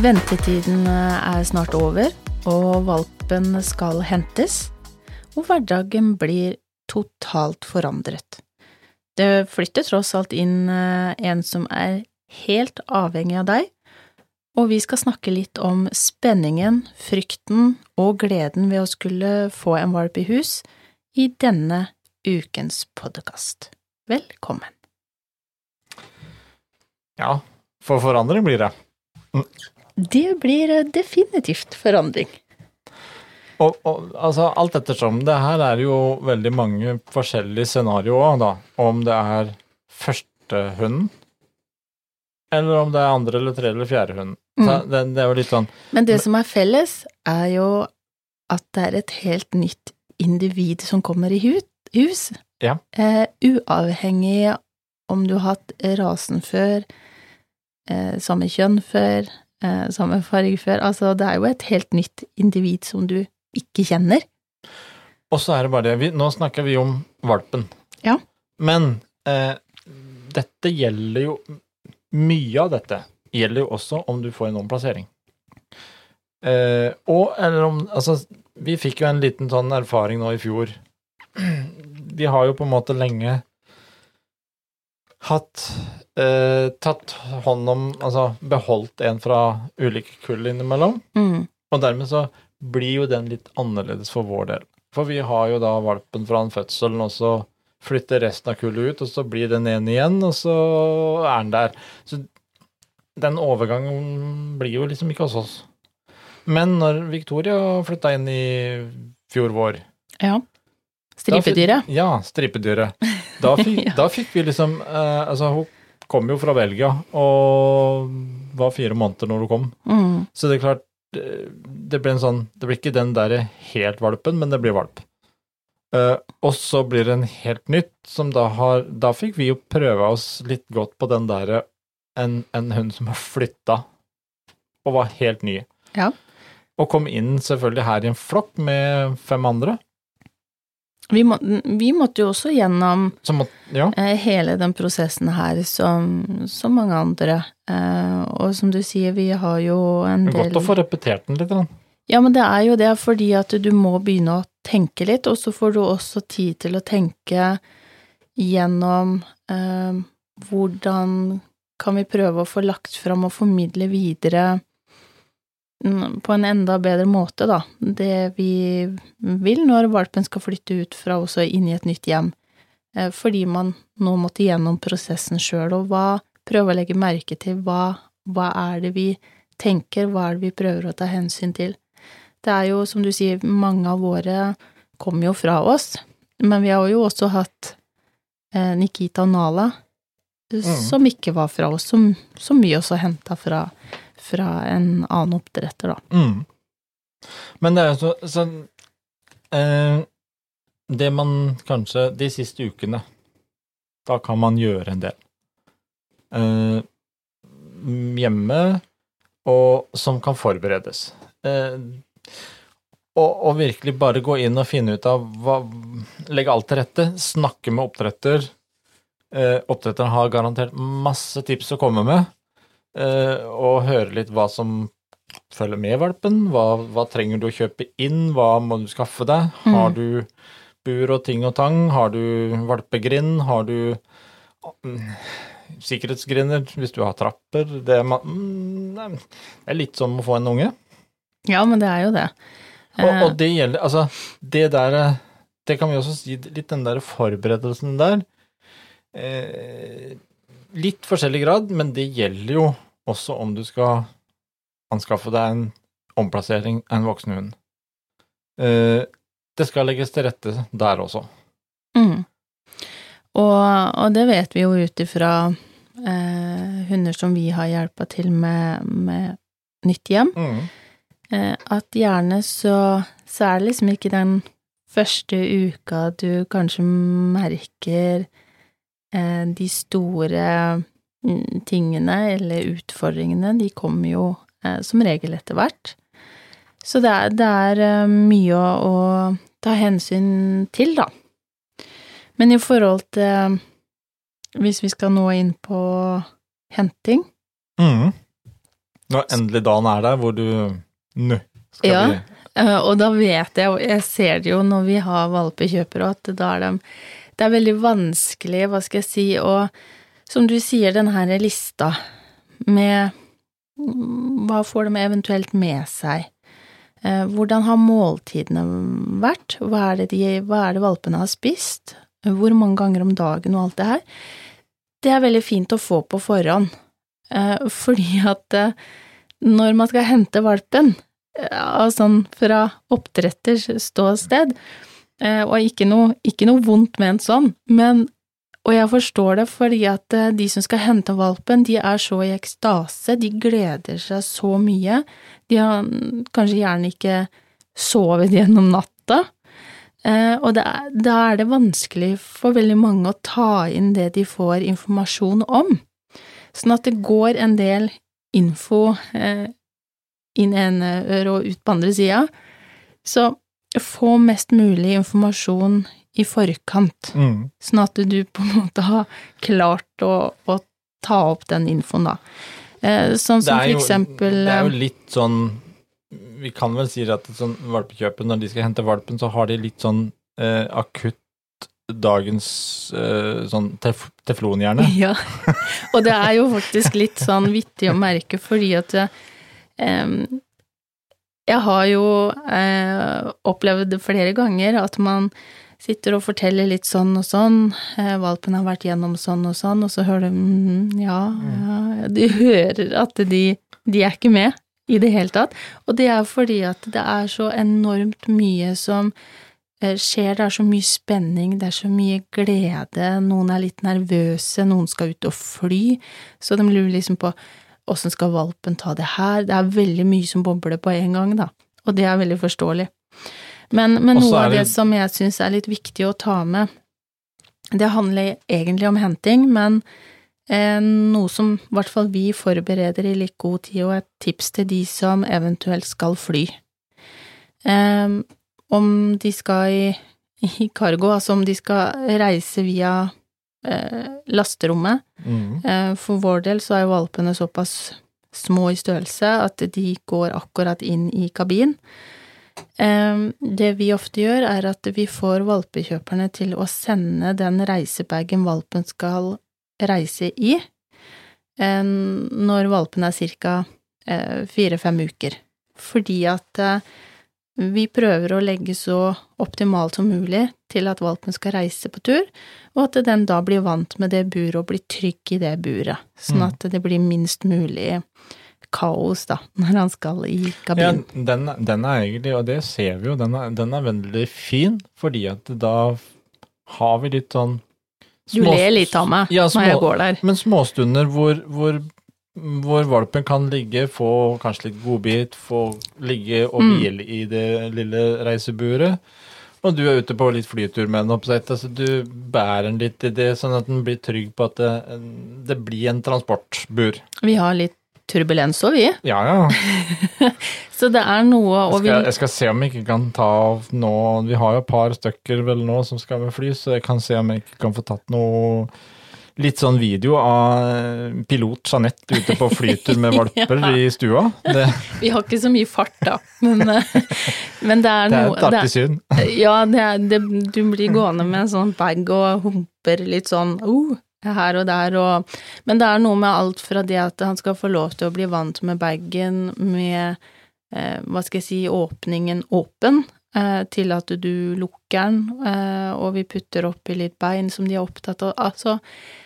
Ventetiden er snart over, og valpen skal hentes, og hverdagen blir totalt forandret. Det flytter tross alt inn eh, en som er helt avhengig av deg, og vi skal snakke litt om spenningen, frykten og gleden ved å skulle få en valp i hus i denne ukens podkast. Velkommen. Ja, for forandring blir det. Det blir eh, definitivt forandring. Og, og altså, alt ettersom. Det her er jo veldig mange forskjellige scenarioer, da. Om det er første hunden, eller om det er andre eller tredje eller fjerde hunden. Mm. det, det er jo litt sånn Men det som er felles, er jo at det er et helt nytt individ som kommer i hus. Ja. Eh, uavhengig om du har hatt rasen før, eh, samme kjønn før, eh, samme farge før. Altså, det er jo et helt nytt individ som du ikke kjenner. Og så er det bare det vi, Nå snakker vi om valpen. Ja. Men eh, dette gjelder jo Mye av dette gjelder jo også om du får en omplassering. Eh, og eller om Altså, vi fikk jo en liten sånn erfaring nå i fjor. Vi har jo på en måte lenge hatt eh, tatt hånd om Altså beholdt en fra ulike kull innimellom. Mm. Og dermed så blir jo den litt annerledes for vår del. For vi har jo da valpen fra en fødselen, og så flytter resten av kullet ut, og så blir den ene igjen, og så er den der. Så den overgangen blir jo liksom ikke hos oss. Men når Victoria flytta inn i fjor vår Ja. Stripedyret. Ja, stripedyret. Da fikk, Ja. da fikk vi liksom eh, Altså, hun kom jo fra Belgia og var fire måneder når du kom. Mm. Så det er klart, det blir en sånn Det blir ikke den derre helt valpen, men det blir valp. Uh, og så blir det en helt nytt, som da har Da fikk vi jo prøve oss litt godt på den derre en, en hund som har flytta og var helt ny. Ja. Og kom inn selvfølgelig her i en flokk med fem andre. Vi, må, vi måtte jo også gjennom må, Ja. eh, hele den prosessen her som, som mange andre. Eh, og som du sier, vi har jo en del Godt å få repetert den litt. Da. Ja, men det er jo det fordi at du må begynne å tenke litt, og så får du også tid til å tenke gjennom eh, hvordan kan vi prøve å få lagt fram og formidle videre på en enda bedre måte, da, det vi vil når valpen skal flytte ut fra oss og inn i et nytt hjem. Eh, fordi man nå måtte gjennom prosessen sjøl, og hva prøve å legge merke til hva, hva er det vi tenker, hva er det vi prøver å ta hensyn til. Det er jo, som du sier, mange av våre kommer jo fra oss, men vi har jo også hatt eh, Nikita og Nala, som ikke var fra oss, som, som vi også henta fra, fra en annen oppdretter, da. Mm. Men det er jo så, så eh, Det man kanskje De siste ukene, da kan man gjøre en del. Eh, hjemme, og som kan forberedes. Eh, og, og virkelig bare gå inn og finne ut av hva Legge alt til rette. Snakke med oppdretter. Eh, oppdretteren har garantert masse tips å komme med. Eh, og høre litt hva som følger med valpen. Hva, hva trenger du å kjøpe inn? Hva må du skaffe deg? Mm. Har du bur og ting og tang? Har du valpegrind? Har du mm, sikkerhetsgrinder hvis du har trapper? Det er, mm, det er litt som å få en unge. Ja, men det er jo det. Og, Eh, og det gjelder Altså, det der Det kan vi også si, litt den der forberedelsen der. Eh, litt forskjellig grad, men det gjelder jo også om du skal anskaffe deg en omplassering av en voksen hund. Eh, det skal legges til rette der også. Mm. Og, og det vet vi jo ut ifra eh, hunder som vi har hjelpa til med, med nytt hjem, Mm. eh, at gjerne så, så er det liksom ikke den første uka du kanskje merker de store mm, tingene eller utfordringene, de kommer jo eh, som regel etter hvert. Så det er, det er eh, mye å, å ta hensyn til, da. Men i forhold til Hvis vi skal nå inn på henting, Mm. Når endelig dagen er der hvor du Nå skal Ja. vi Eh, Og da vet jeg, og jeg ser det jo når vi har valpekjøpere, at da er de Det er veldig vanskelig, hva skal jeg si, å som du sier, den her lista med mm, Hva får de eventuelt med seg? Eh, Hvordan har måltidene vært? Hva er det, de, hva er det valpene har spist? Hvor mange ganger om dagen og alt det her? Det er veldig fint å få på forhånd, eh, fordi at eh, når man skal hente valpen, ja, sånn fra oppdretters ståsted, og ikke noe, ikke noe vondt en sånn, men og jeg forstår det fordi at eh, de som skal hente valpen, de er så i ekstase, de gleder seg så mye, de har kanskje gjerne ikke sovet gjennom natta, eh, og da er det vanskelig for veldig mange å ta inn det de får informasjon om. Sånn at det går en del info eh, inn ene øret og ut på andre sida. Så få mest mulig informasjon i forkant, mm. sånn at du på en måte har klart å, å ta opp den infoen, da. Eh, sånn som for eksempel Det er jo eh, litt sånn Vi kan vel si at sånn valpekjøpet, når de skal hente valpen, så har de litt sånn eh, akutt dagens eh, sånn tef teflonhjerne. Ja, og det er jo faktisk litt sånn vittig å merke, fordi at eh, jeg har jo eh, opplevd flere ganger at man sitter og forteller litt sånn og sånn, eh, valpen har vært gjennom sånn og sånn, og så hører du mm, ja, ja, du hører at de, de er ikke med i det hele tatt, og det er fordi at det er så enormt mye som eh, skjer, det er så mye spenning, det er så mye glede, noen er litt nervøse, noen skal ut og fly, så de lurer liksom på åssen skal valpen ta det her, det er veldig mye som bobler på en gang, da, og det er veldig forståelig. Men, men noe det... av det som jeg syns er litt viktig å ta med, det handler egentlig om henting, men eh, noe som i hvert fall vi forbereder i like god tid, og et tips til de som eventuelt skal fly. Eh, om de skal i, i cargo, altså om de skal reise via lasterommet. Mm. Eh, for vår del så er jo valpene såpass små i størrelse at de går akkurat inn i kabin. Eh, det vi ofte gjør, er at vi får valpekjøperne til å sende den reisebagen valpen skal reise i, eh, når valpen er ca. fire-fem uker. Fordi at eh, vi prøver å legge så optimalt som mulig til at valpen skal reise på tur, og at den da blir vant med det buret og blir trygg i det buret, sånn Mm. at det blir minst mulig kaos, da, når han skal i Ja, den, den er egentlig, og det ser vi jo, den er, den er veldig fin, fordi at da har vi litt sånn Du ler litt av meg Ja, når jeg går der. Men småstunder hvor, hvor, hvor valpen kan ligge, få kanskje litt godbit, få ligge og Mm. hvile i det lille reiseburet. Og du er ute på litt flytur med den oppsett, altså du bærer den litt i det, sånn at den blir trygg på at det, det blir en transportbur. Vi har litt turbulens òg, vi. Ja, ja. Så det er noe Jeg vi, skal, jeg skal se om jeg ikke kan ta av nå Vi har jo et par stykker vel nå som skal med fly, så jeg kan se om jeg ikke kan få tatt noe Litt sånn video av pilot Jeanette ute på flytur med valper Ja. i stua. Det, vi har ikke så mye fart, da. Men, eh, men det er det er et artig syn. Ja, det er, det, du blir gående med en sånn bag og humper litt sånn oh, her og der og Men det er noe med alt fra det at han skal få lov til å bli vant med bagen med eh, hva skal jeg si, åpningen åpen, eh, til at du lukker den, eh, og vi putter oppi litt bein som de er opptatt av. Altså, eh,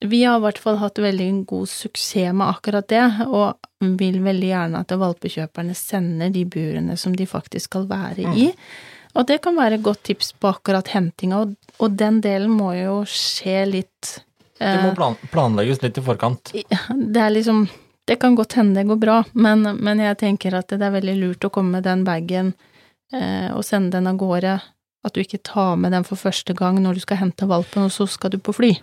vi har i hvert fall hatt veldig god suksess med akkurat det, og vil veldig gjerne at valpekjøperne sender de burene som de faktisk skal være i. Og det kan være et godt tips på akkurat hentinga, og, og den delen må jo skje litt Det må eh, plan, planlegges litt i forkant. det er liksom Det kan godt hende det går bra, men, men jeg tenker at det er veldig lurt å komme med den bagen eh, og sende den av gårde. At du ikke tar med den for første gang når du skal hente valpen, og så skal du på fly.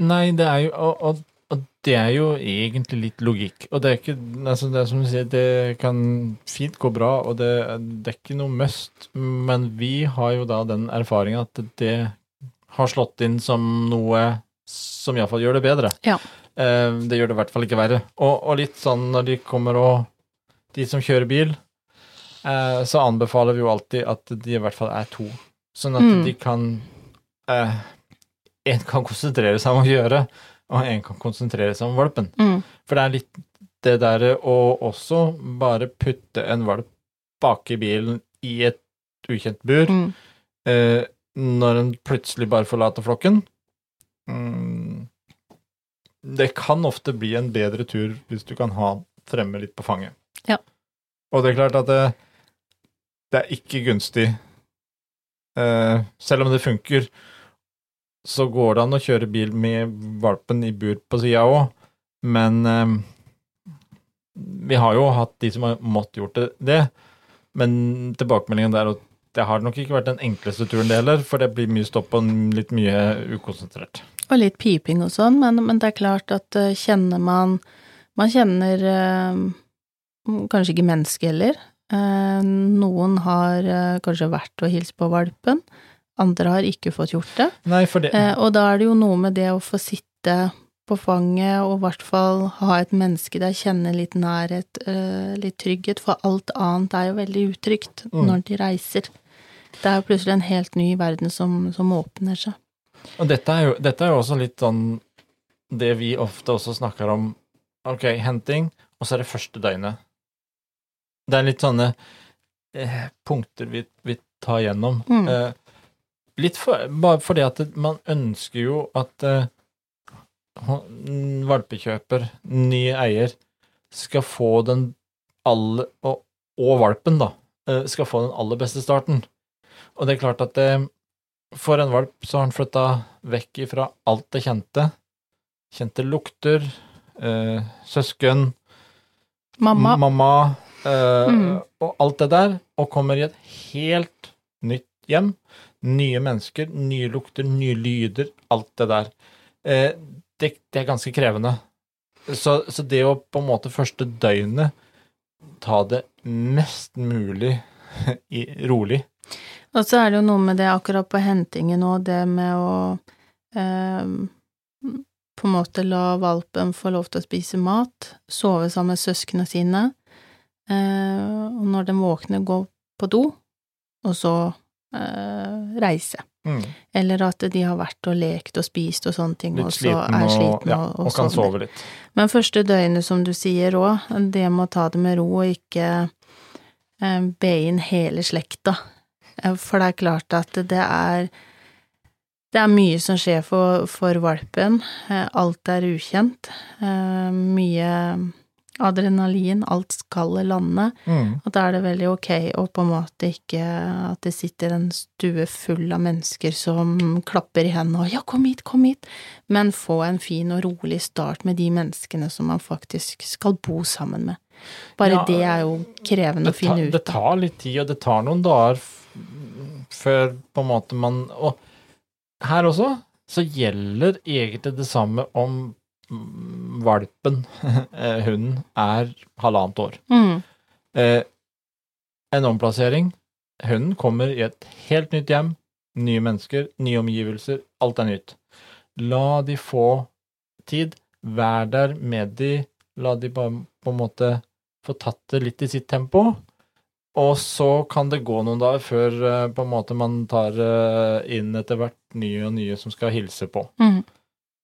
Nei, det er jo og, og, og det er jo egentlig litt logikk. Og det er ikke altså Det er som du sier, det kan fint gå bra, og det, det er ikke noe must, men vi har jo da den erfaringa at det har slått inn som noe som iallfall gjør det bedre. Ja. Eh, det gjør det i hvert fall ikke verre. Og, og litt sånn når de kommer og De som kjører bil, eh, så anbefaler vi jo alltid at de i hvert fall er to. Sånn at Mm. de kan eh, En kan konsentrere seg om å gjøre, og en kan konsentrere seg om valpen. Mm. For det er litt det derre å også bare putte en valp bak i bilen i et ukjent bur, Mm. eh, når en plutselig bare forlater flokken. Mm, det kan ofte bli en bedre tur hvis du kan ha fremme litt på fanget. Ja. Og det er klart at det, det er ikke gunstig. Eh, selv om det funker, så går det an å kjøre bil med valpen i bur på sida òg, men eh, vi har jo hatt de som har måttet gjort det, det. men tilbakemeldingen der det har nok ikke vært den enkleste turen det heller, for det blir mye stopp og litt mye ukonsentrert. Og litt piping og sånn, men, men det er klart at eh, kjenner man Man kjenner eh, kanskje ikke mennesket heller. Eh, noen har eh, kanskje vært og hilst på valpen, andre har ikke fått gjort det. Nei, for det Eh, og da er det jo noe med det å få sitte på fanget og i hvert fall ha et menneske der, kjenne litt nærhet, eh, litt trygghet, for alt annet er jo veldig utrygt Mm. når de reiser. Det er jo plutselig en helt ny verden som, som åpner seg. Og dette er, jo, dette er jo også litt sånn det vi ofte også snakker om. Ok, henting, og så er det første døgnet. Det er litt sånne eh, punkter vi, vi tar gjennom. Mm. Eh, litt for, bare fordi at man ønsker jo at uh, valpekjøper, ny eier, skal få den aller og, og valpen, da, eh, skal få den aller beste starten. Og det er klart at det, for en valp så har han flytta vekk ifra alt det kjente. Kjente lukter, eh, søsken, Mamma. mamma eh, Mm. og alt det der, og kommer i et helt nytt hjem. Nye mennesker, nye lukter, nye lyder, alt det der. Eh, det, det er ganske krevende. Så, så det å på en måte første døgnet ta det mest mulig i, rolig Og så er det jo noe med det akkurat på hentingen og det med å eh, på en måte la valpen få lov til å spise mat, sove sammen med søsknene sine, eh, og når den våkner, gå på do, og så reise. mm. Eller at de har vært og lekt og spist og sånne ting, og så sliten er og, sliten ja, og, og, og kan sove litt. Men første døgnet, som du sier òg, det med å ta det med ro og ikke eh, be inn hele slekta. Eh, For det er klart at det er det er mye som skjer for, for valpen. Eh, Alt er ukjent. Eh, Mye adrenalin, alt skal lande. Mm. Og da er det veldig ok å på en måte ikke At det sitter en stue full av mennesker som klapper i hendene og 'ja, kom hit, kom hit', men få en fin og rolig start med de menneskene som man faktisk skal bo sammen med. Bare Ja, det er jo krevende tar, å finne ut det tar litt tid, og det tar noen dager før på en måte man Og her også så gjelder egentlig det samme om valpen, eh, hunden, er halvannet år. Mm, Eh, en omplassering. Hunden kommer i et helt nytt hjem, nye mennesker, nye omgivelser, alt er nytt. La de få tid, vær der med de, la de bare på en måte få tatt det litt i sitt tempo. Og så kan det gå noen dager før eh, på en måte man tar eh, inn etter hvert nye og nye som skal hilse på. mm,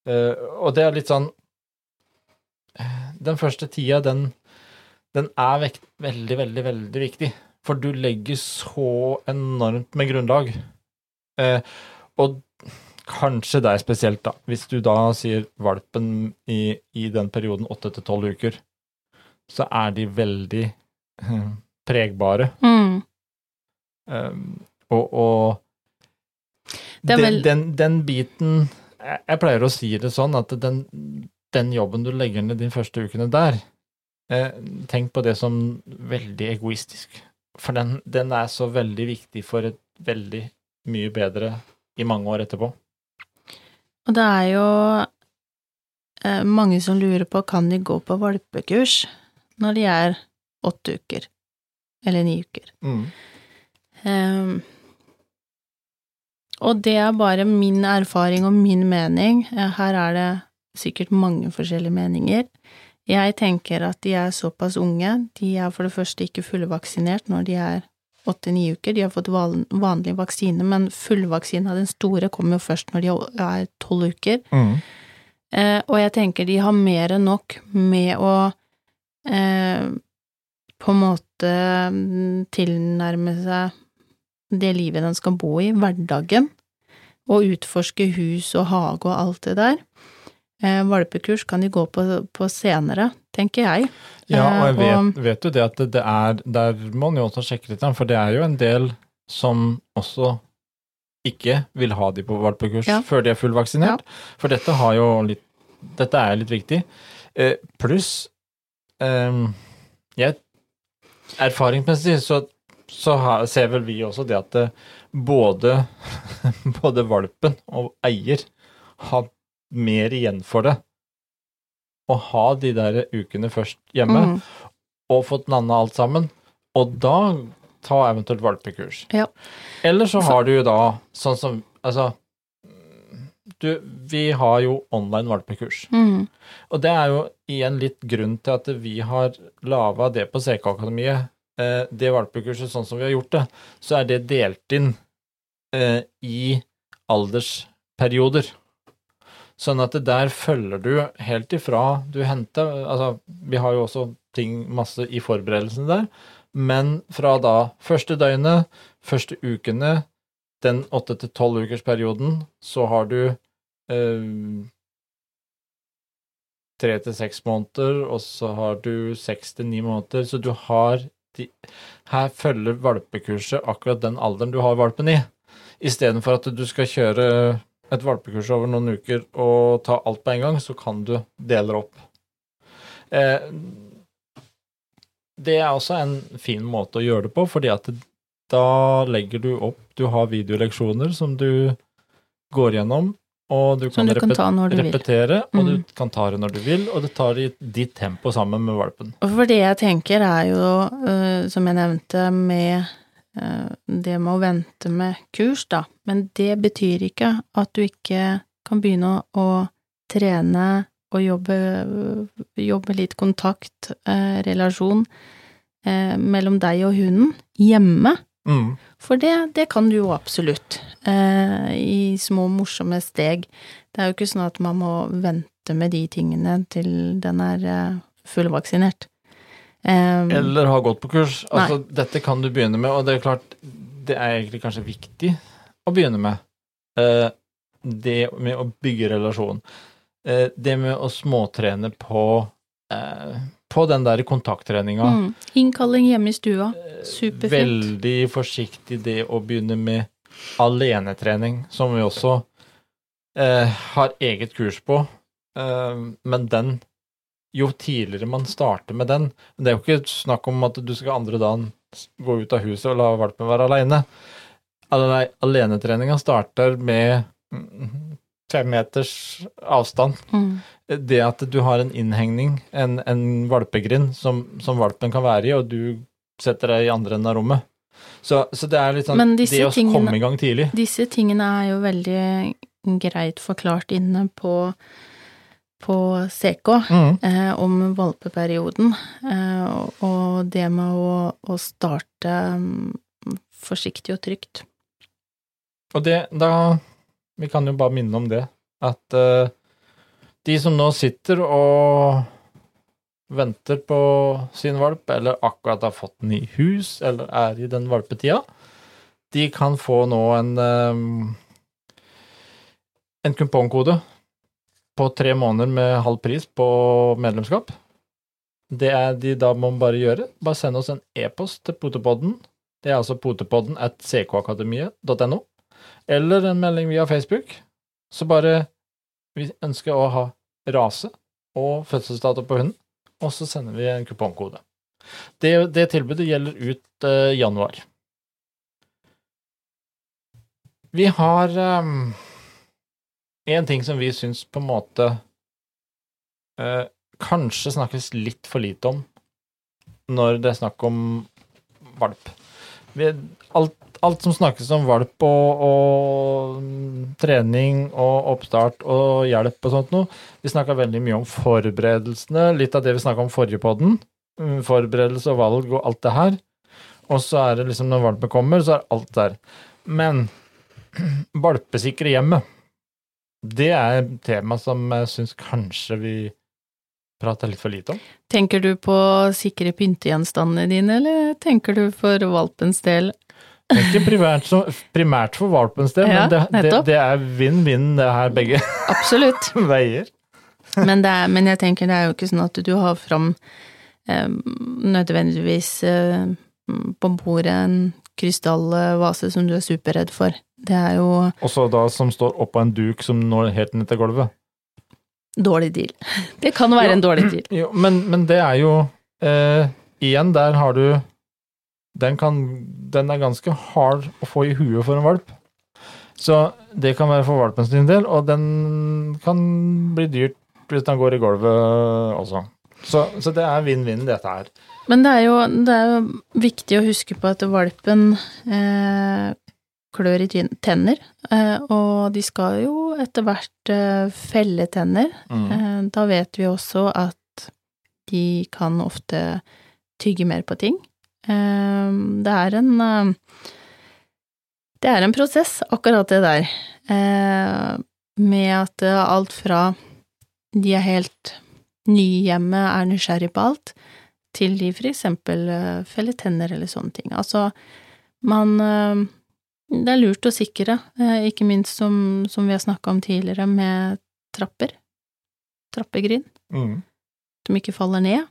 og det er litt sånn eh, Den første tida, den, den er vekt, veldig, veldig, veldig viktig. For du legger så enormt med grunnlag. Eh, og kanskje deg spesielt, da. Hvis du da sier valpen i, i den perioden åtte til tolv uker, så er de veldig eh, pregbare. mm. Um, og og den, vel- den, den biten jeg, pleier å si det sånn at den, den jobben du legger ned de første ukene der, eh, tenk på det som veldig egoistisk. For den, den er så veldig viktig for et veldig mye bedre i mange år etterpå. Og det er jo eh, mange som lurer på kan de gå på valpekurs når de er åtte uker, eller ni uker. Ehm, og det er bare min erfaring og min mening. Eh, Her er det sikkert mange forskjellige meninger. Jeg tenker at de er såpass unge, de er for det første ikke fullvaksinert når de er åtte-ni uker, de har fått van- vanlig vaksine, men fullvaksine av den store kommer jo først når de er tolv uker. Mm. Eh, og jeg tenker de har mer enn nok med å eh, på en måte mm, tilnærme seg det livet den skal bo i, hverdagen, og utforske hus og hage og alt det der. Eh, valpekurs kan de gå på, på senere, tenker jeg. Ja, og jeg vet, og- vet, jo det at det, det er Der må man jo også sjekke litt, for det er jo en del som også ikke vil ha de på valpekurs Ja. før de er fullvaksinert. For dette har jo litt Dette er litt viktig. Eh, Pluss eh, Erfaringsmessig så, så ser vel vi også det at det, både, både valpen og eier har mer igjen for det å ha de der ukene først hjemme Mm, og fått landa alt sammen, og da ta eventuelt valpekurs. Ja. Eller så har du jo da sånn som Altså, du, vi har jo online valpekurs. mm, Og det er jo igjen litt grunn til at vi har laga det på CK-akademiet. Eh, det valpekurset sånn som vi har gjort det, så er det delt inn eh, i aldersperioder. Sånn at det der følger du helt ifra du henter Altså, vi har jo også ting masse i forberedelsene der, men fra da første døgnet, første ukene, den åtte til tolv ukers perioden, så har du eh, tre til seks måneder, og så har du seks til ni måneder, så du har de, Her følger valpekurset akkurat den alderen du har valpen i, istedenfor at du skal kjøre et valpekurs over noen uker og ta alt på en gang, så kan du dele opp. Eh, det er også en fin måte å gjøre det på, fordi at da legger du opp Du har videoleksjoner som du går gjennom, og du kan, du kan repet- du repetere, og Mm. du kan ta det når du vil, og det tar i ditt tempo sammen med valpen. Og for det jeg tenker er jo, eh, som jeg nevnte, med eh, det med å vente med kurs, da. Men det betyr ikke at du ikke kan begynne å, trene og jobbe, jobbe litt kontakt, eh, relasjon, mellom deg og hunden hjemme. Mm. For det, det kan du jo absolutt, eh, i små morsomme steg. Det er jo ikke sånn at man må vente med de tingene til den er eh, fullvaksinert. Eh, Eller har gått på kurs. Altså, dette kan du begynne med, og det er klart, det er egentlig kanskje viktig å begynne med. Eh, det med å bygge relasjon. Eh, det med å småtrene på eh, på den der kontakttreninga. mm, innkalling hjemme i stua. Superfint. Veldig forsiktig det å begynne med alenetrening, som vi også eh, har eget kurs på. Eh, men den Jo tidligere man starter med den Det er jo ikke snakk om at du skal andre dagen gå ut av huset og la valpen være aleine. Ale- Alenetreninga starter med mm, fem meters avstand Mm, det at du har en innhegning, en, en valpegrind, som, som valpen kan være i, og du setter deg i andre enden av rommet. Så, så det er litt sånn Det å tingene- komme i gang tidlig. Disse tingene er jo veldig greit forklart inne på, på CK. Mm. eh, om valpeperioden, eh, og- det med å, å starte mm, forsiktig og trygt. Og det da Vi kan jo bare minne om det, at uh, de som nå sitter og venter på sin valp, eller akkurat har fått den i hus, eller er i den valpetida, de kan få nå en um, en kupongkode på tre måneder med halv pris på medlemskap. Det er de da må bare gjøre. Bare send oss en e-post til potepodden. Det er altså potepodden at ckakademiet.no. Eller en melding via Facebook. Så bare Vi ønsker å ha rase og fødselsdato på hunden, og så sender vi en kupongkode. Det, det tilbudet gjelder ut uh, januar. Vi har um, en ting som vi syns på en måte uh, kanskje snakkes litt for lite om når det er snakk om valp. Alt alt, som snakkes om valp og, og mm, trening og oppstart og hjelp og sånt noe. Vi snakka veldig mye om forberedelsene, litt av det vi snakka om forrige podden. Mm, Forberedelse og valg og alt det her. Og så er det liksom når valpen kommer, så er alt der. Men valpesikre hjemmet, det er et tema som jeg syns kanskje vi prater litt for lite om. Tenker du på sikre pyntegjenstandene dine, eller tenker du for valpens del? Ikke primært, så, primært for valpens del, Ja, men det, det, det er vinn-vinn det her begge Absolutt. veier. Men, det er, men jeg tenker det er jo ikke sånn at du har fram eh, nødvendigvis eh, på bordet en krystallvase som du er superredd for. Det er jo Også da som står oppå en duk som når helt ned til gulvet. dårlig deal. Det kan være jo, en dårlig deal. Jo, men, men det er jo eh, Igjen, der har du den, kan, den er ganske hard å få i huet for en valp. Så det kan være for valpen sin del, og den kan bli dyrt hvis den går i gulvet også. Så, så det er vinn-vinn, dette her. Men det er, jo, det er jo viktig å huske på at valpen eh, klør i tenner, eh, og de skal jo etter hvert eh, felle tenner. Mm. Eh, da vet vi også at de kan ofte tygge mer på ting. Eh, det er en eh, Det er en prosess, akkurat det der, eh, med at eh, alt fra de er helt nye i hjemmet, er nysgjerrig på alt, til de for eksempel eh, feller tenner eller sånne ting. Altså, man Det er lurt å sikre, eh, ikke minst som, som vi har snakka om tidligere, med trapper. Trappegrind. Mm. Som ikke faller ned.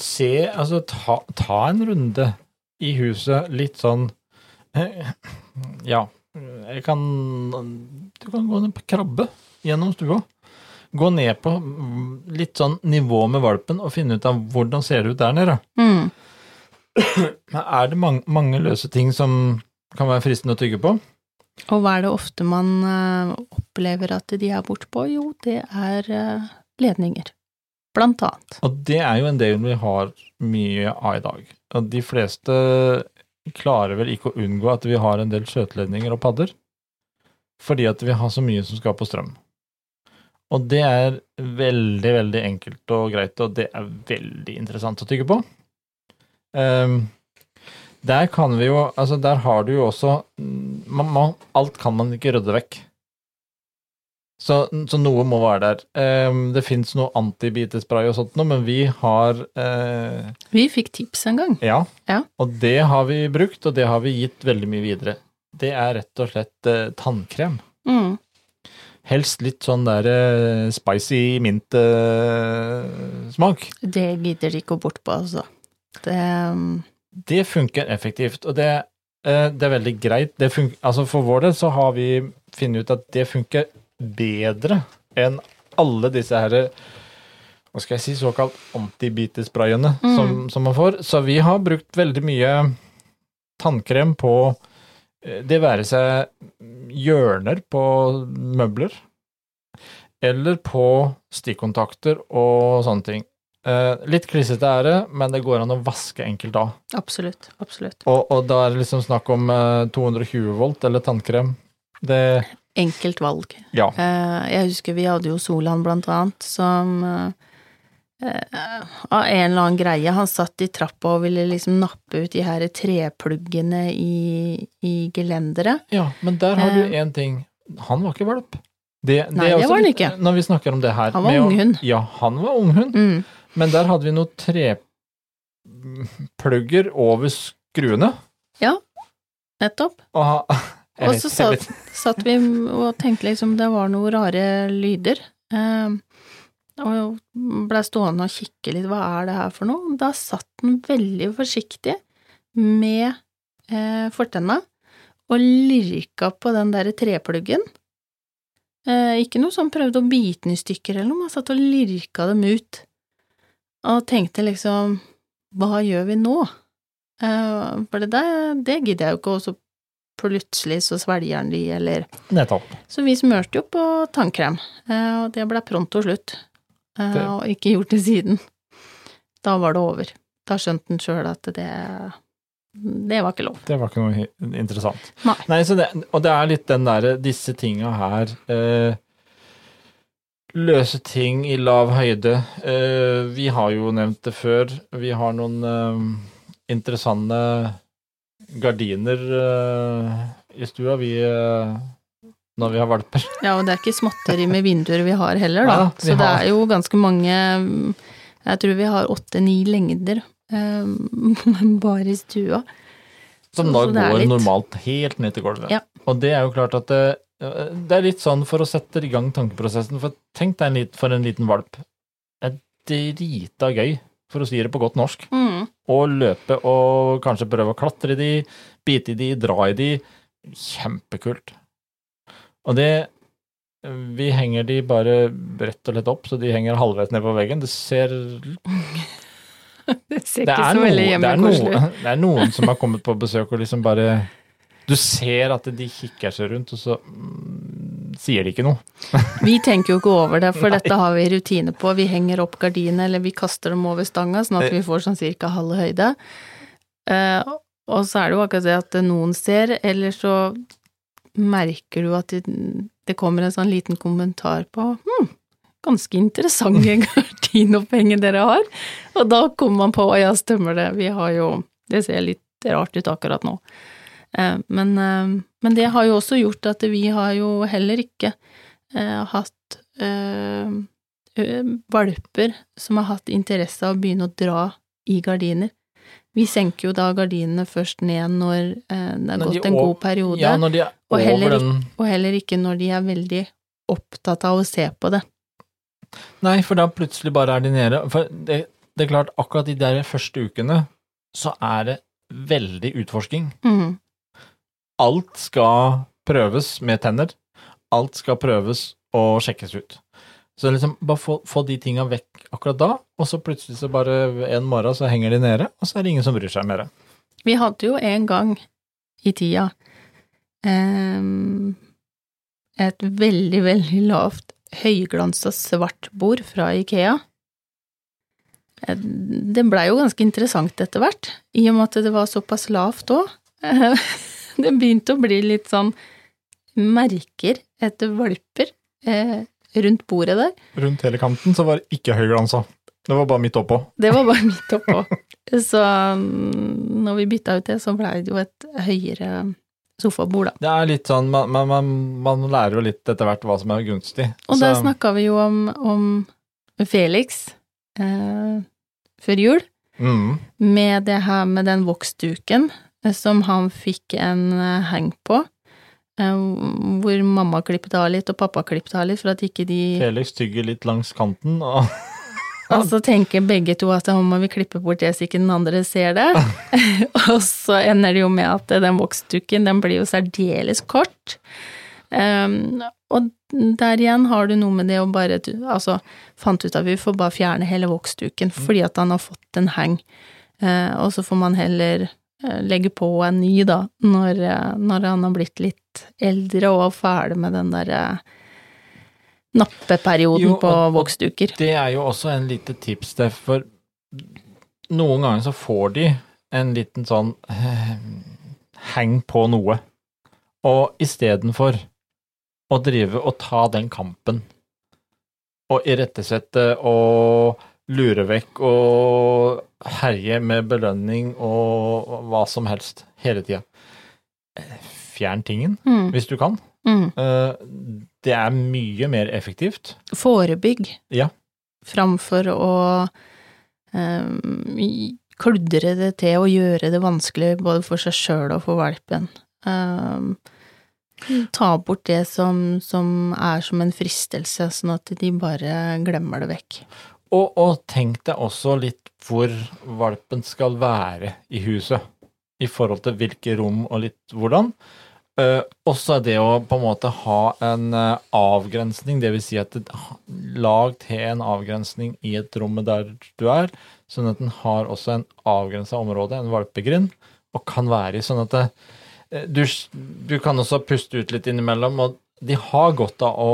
Se, altså ta, ta en runde i huset, litt sånn eh, Ja, jeg kan Du kan gå ned på krabbe gjennom stua. Gå ned på litt sånn nivå med valpen og finne ut av hvordan ser det ut der nede. Mm. Men Er det mange, mange løse ting som kan være fristende å tygge på? Og hva er det ofte man eh, opplever at de er bortpå? Jo, det er eh, ledninger. Blant annet. Og det er jo en del vi har mye av i dag. Og de fleste klarer vel ikke å unngå at vi har en del skjøteledninger og padder, fordi at vi har så mye som skal på strøm. Og det er veldig, veldig enkelt og greit, og det er veldig interessant å tygge på. Um, der kan vi jo Altså, der har du jo også man, man, Alt kan man ikke rydde vekk. Så, så noe må være der. Ehm, det fins noe antibitespray og sånt noe, men vi har eh, Vi fikk tips en gang. Ja. Ja. Og det har vi brukt, og det har vi gitt veldig mye videre. Det er rett og slett eh, tannkrem. Mm. Helst litt sånn der eh, spicy mint-smak. Det gidder de ikke å bortpå, altså. Det um... det funker effektivt, og det, eh, det er veldig greit. Det fun altså for vår del så har vi funnet ut at det funker bedre enn alle disse her hva skal jeg si, såkalt antibitesprayene Mm. som, som man får. Så vi har brukt veldig mye tannkrem på eh, det være seg hjørner på møbler, eller på stikkontakter og sånne ting. Eh, litt klissete er det, men det går an å vaske enkelt av. Absolutt. Absolutt. Og, og da er det liksom snakk om eh, 220 volt eller tannkrem. Det Enkelt valg. Ja. Eh, jeg husker vi hadde jo Solan blant annet, som eh, eh, av en eller annen greie, han satt i trappa og ville liksom nappe ut de her trepluggene i, i gelenderet. ja, men der har du Eh. én ting. Han var ikke valp. Det, Nei, er det var han ikke. Når vi snakker om det her Han var unghund. Ja, han var unghund. Mm. Men der hadde vi noen treplugger over skruene. Ja, Nettopp. Og jeg Og så satt, satt vi og tenkte liksom det var noen rare lyder. Eh, og blei stående og kikke litt, hva er det her for noe? Da satt den veldig forsiktig med eh, fortenna og lirka på den der trepluggen. Eh, ikke noe sånn prøvde å bite den i stykker eller noe, man satt og lirka dem ut. Og tenkte liksom, hva gjør vi nå? Eh, for det der, det gidder jeg jo ikke, å plutselig så svelger den de, eller Nettopp. Så vi smørte jo på tannkrem, eh, og det ble pronto slutt. Eh, Det- Og ikke gjort det siden. Da var det over. Da skjønte den sjøl at det, det var ikke lov. Det var ikke noe interessant. Nei. så det, og det er litt den derre Disse tinga her eh, Løse ting i lav høyde. Eh, vi har jo nevnt det før. Vi har noen interessante gardiner uh, i stua, vi uh, når vi har valper. Ja, og det er ikke småtteri med vinduer vi har heller, da. Ja, så har... Det er jo ganske mange Jeg tror vi har åtte-ni lengder um, bare i stua. Som da går litt- normalt helt ned til gulvet. Ja. Og det er jo klart at det, det er litt sånn for å sette i gang tankeprosessen. For tenk deg en for en liten valp. Det er drita gøy, for å si det på godt norsk. Mm. Og løpe og kanskje prøve å klatre i de, bite i de, dra i de. Kjempekult. Og det Vi henger de bare rett og lett opp, så de henger halvveis ned på veggen. Det ser Det ser det ikke så veldig hjemmekoselig ut. det er noen som har kommet på besøk og liksom bare Du ser at de kikker seg rundt, og så sier de ikke noe. Vi tenker jo ikke over det, for Nei. dette har vi rutine på. Vi henger opp gardinene, eller vi kaster dem over stanga, sånn at vi får sånn cirka halv høyde. Eh, og så er det jo akkurat det at noen ser, eller så merker du at det, det kommer en sånn liten kommentar på hm, ganske interessante gardinoppheng dere har. Og da kommer man på ja, stemmer det, vi har jo Det ser litt rart ut akkurat nå. Eh, Men, eh, men det har jo også gjort at vi har jo heller ikke eh, hatt valper som har hatt interesse av å begynne å dra i gardiner. Vi senker jo da gardinene først ned når det er Når de gått en god periode, Ja, de Og heller og heller ikke når de er veldig opptatt av å se på det. Nei, for da plutselig bare er de nede. For det, det er klart, akkurat de der første ukene så er det veldig utforsking. Mhm. Alt skal prøves med tenner. Alt skal prøves og sjekkes ut. Så liksom bare få, få de tinga vekk akkurat da, og så plutselig så bare en morgen så henger de nede, og så er det ingen som bryr seg mer. Vi hadde jo en gang i tida ehm, et veldig, veldig lavt høyglansa svart bord fra Ikea. Eh, Det blei jo ganske interessant etter hvert, i og med at det var såpass lavt òg. Det begynte å bli litt sånn merker etter valper eh, rundt bordet der. Rundt hele kanten så var det ikke høyglansa. Det var bare midt oppå. Det var bare midt oppå. Så mm, når vi bytta ut det, så blei det jo et høyere sofabord, da. Det er litt sånn, man, man, man, man lærer jo litt etter hvert hva som er gunstig. Og Så- der snakka vi jo om, om Felix eh, før jul, mm, med det her med den voksduken som han fikk en eh, heng på. eh, Hvor mamma klippet av litt, og pappa klippet av litt, for at ikke de Felix tygger litt langs kanten, og Og så tenker begge to at nå må vi klippe bort det så ikke den andre ser det. og så ender det jo med at den voksdukken den blir jo særdeles kort. Um, og der igjen har du noe med det å bare Altså, fant ut at vi får bare fjerne hele voksduken fordi at han har fått en heng. Uh, og så får man heller eh, legge på en ny, da, når, eh, når han har blitt litt eldre og ferdig med den derre nappeperioden Jo, på og- voksduker. Det er jo også en lite tips Steff, for noen ganger så får de en liten sånn eh, heng på noe, og istedenfor å drive og ta den kampen og irettesette og lure vekk og herje med belønning og hva som helst hele tida. Fjern tingen, Mm, hvis du kan. mm. Eh, Det er mye mer effektivt. Forebygg Ja. framfor å um, kludre det til og gjøre det vanskelig både for seg sjøl og for valpen. Um, ta bort det som, som er som en fristelse, sånn at de bare glemmer det vekk. Og, og tenk deg også litt hvor valpen skal være i huset, i forhold til hvilke rom og litt hvordan. Uh, også det å på en måte ha en uh, avgrensning, vil si at lag til en avgrensning i et rommet der du er, sånn at den har også en avgrensa område, en valpegrind, og kan være i sånn at det, eh, du, du kan også puste ut litt innimellom, og de har godt av å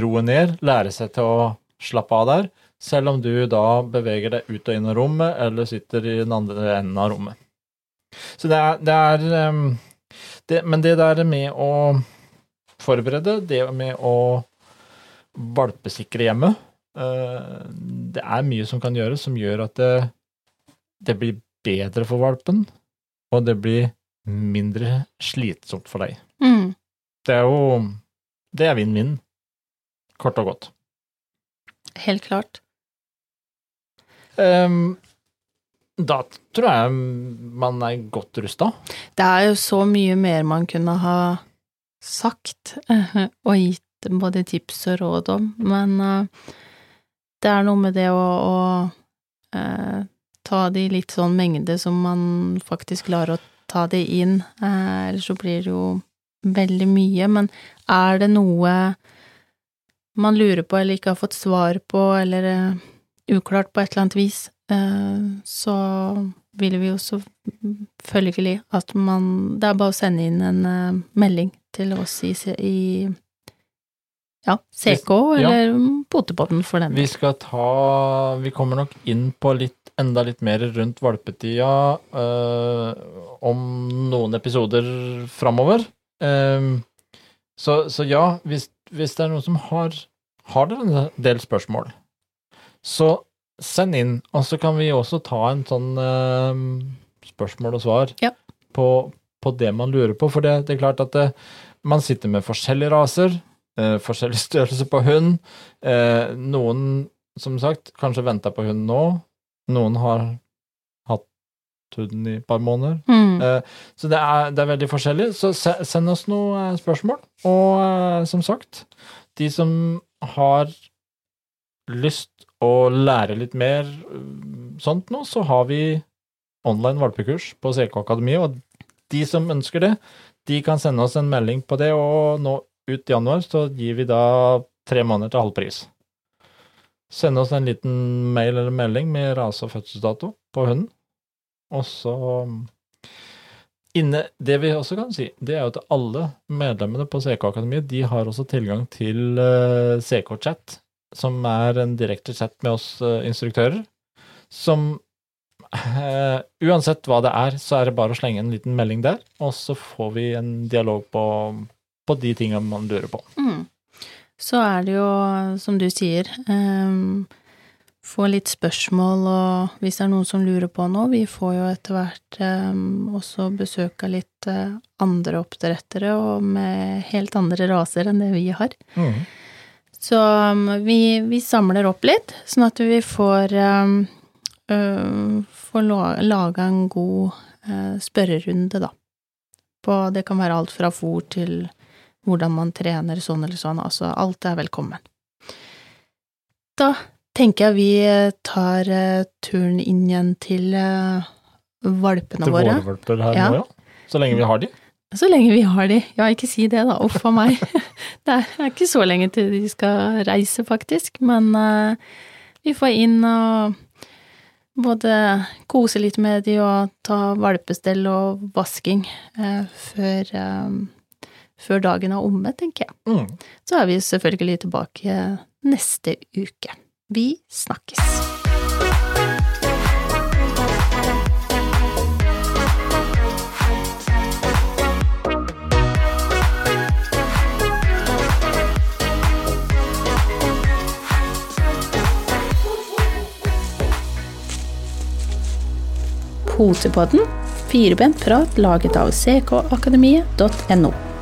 roe ned, lære seg til å slappe av der, selv om du da beveger deg ut og inn av rommet, eller sitter i den andre enden av rommet. Så det er, det er um, det, Men det der med å forberede, det med å valpesikre hjemmet uh, Det er mye som kan gjøres som gjør at det, det blir bedre for valpen, og det blir mindre slitsomt for deg. Mm. Det er jo Det er vinn-vinn, kort og godt. Helt klart. Um, da tror jeg man er godt rusta. Det er jo så mye mer man kunne ha sagt og gitt både tips og råd om, men uh, det er noe med det å, å uh, ta det i litt sånn mengde som man faktisk klarer å ta det inn, uh, ellers så blir det jo veldig mye, men er det noe man lurer på eller ikke har fått svar på, eller uklart på et eller annet vis, så vil vi jo selvfølgelig at man Det er bare å sende inn en melding til oss i, i ja, CK, eller ja. Potepodden for den. Vi skal ta Vi kommer nok inn på litt, enda litt mer rundt valpetida øh, om noen episoder framover. Um, så, så, ja, hvis, hvis, det er noen som har, har dere en del spørsmål, så send inn, og så kan vi også ta en sånn uh, spørsmål og svar ja. på, på, det man lurer på. For det, det er klart at det, man sitter med forskjellige raser, uh, forskjellig størrelse på hund. Uh, noen, som sagt, kanskje venter på hund nå. Noen har hatt hunden i et par måneder. Mm. så det er, det er, veldig forskjellig. Så se, send oss noen spørsmål. Og som sagt, de som har lyst å lære litt mer sånt nå, så har vi online valpekurs på CK Akademiet, og de som ønsker det, de kan sende oss en melding på det, og nå ut i januar så gir vi da tre måneder til halv pris. Send oss en liten mail eller melding med rase og fødselsdato på hunden, og så Inne, det vi også kan si, det er jo at alle medlemmene på CK Akademiet de har også tilgang til uh, CK-chat som er en direkte chat med oss uh, instruktører, som uh, Uansett hva det er, så er det bare å slenge en liten melding der, og så får vi en dialog på, på de tingene man lurer på. Mm. Så er det jo, som du sier, um, få litt spørsmål, og hvis det er noen som lurer på noe Vi får jo etter hvert um, også besøk av litt uh, andre oppdrettere, og med helt andre raser enn det vi har. Mm. Så um, vi, vi, samler opp litt, sånn at vi får, får laga en god uh, spørrerunde, da. På, det kan være alt fra fôr til hvordan man trener sånn eller sånn, altså alt er velkommen. Da tenker jeg vi tar uh, turen inn igjen til uh, valpene til våre. Våre valper her ja. nå, ja. Så lenge vi har de. Så lenge vi har de. Ja, ikke si det, da. Uff a meg. Det er ikke så lenge til de skal reise, faktisk. Men uh, vi får inn og både kose litt med de og ta valpestell og vasking uh, før, uh, før, dagen er omme, tenker jeg. Mm. Så er vi selvfølgelig tilbake neste uke. Vi snakkes. Potepodden, firebent prat laget av ckakademiet.no.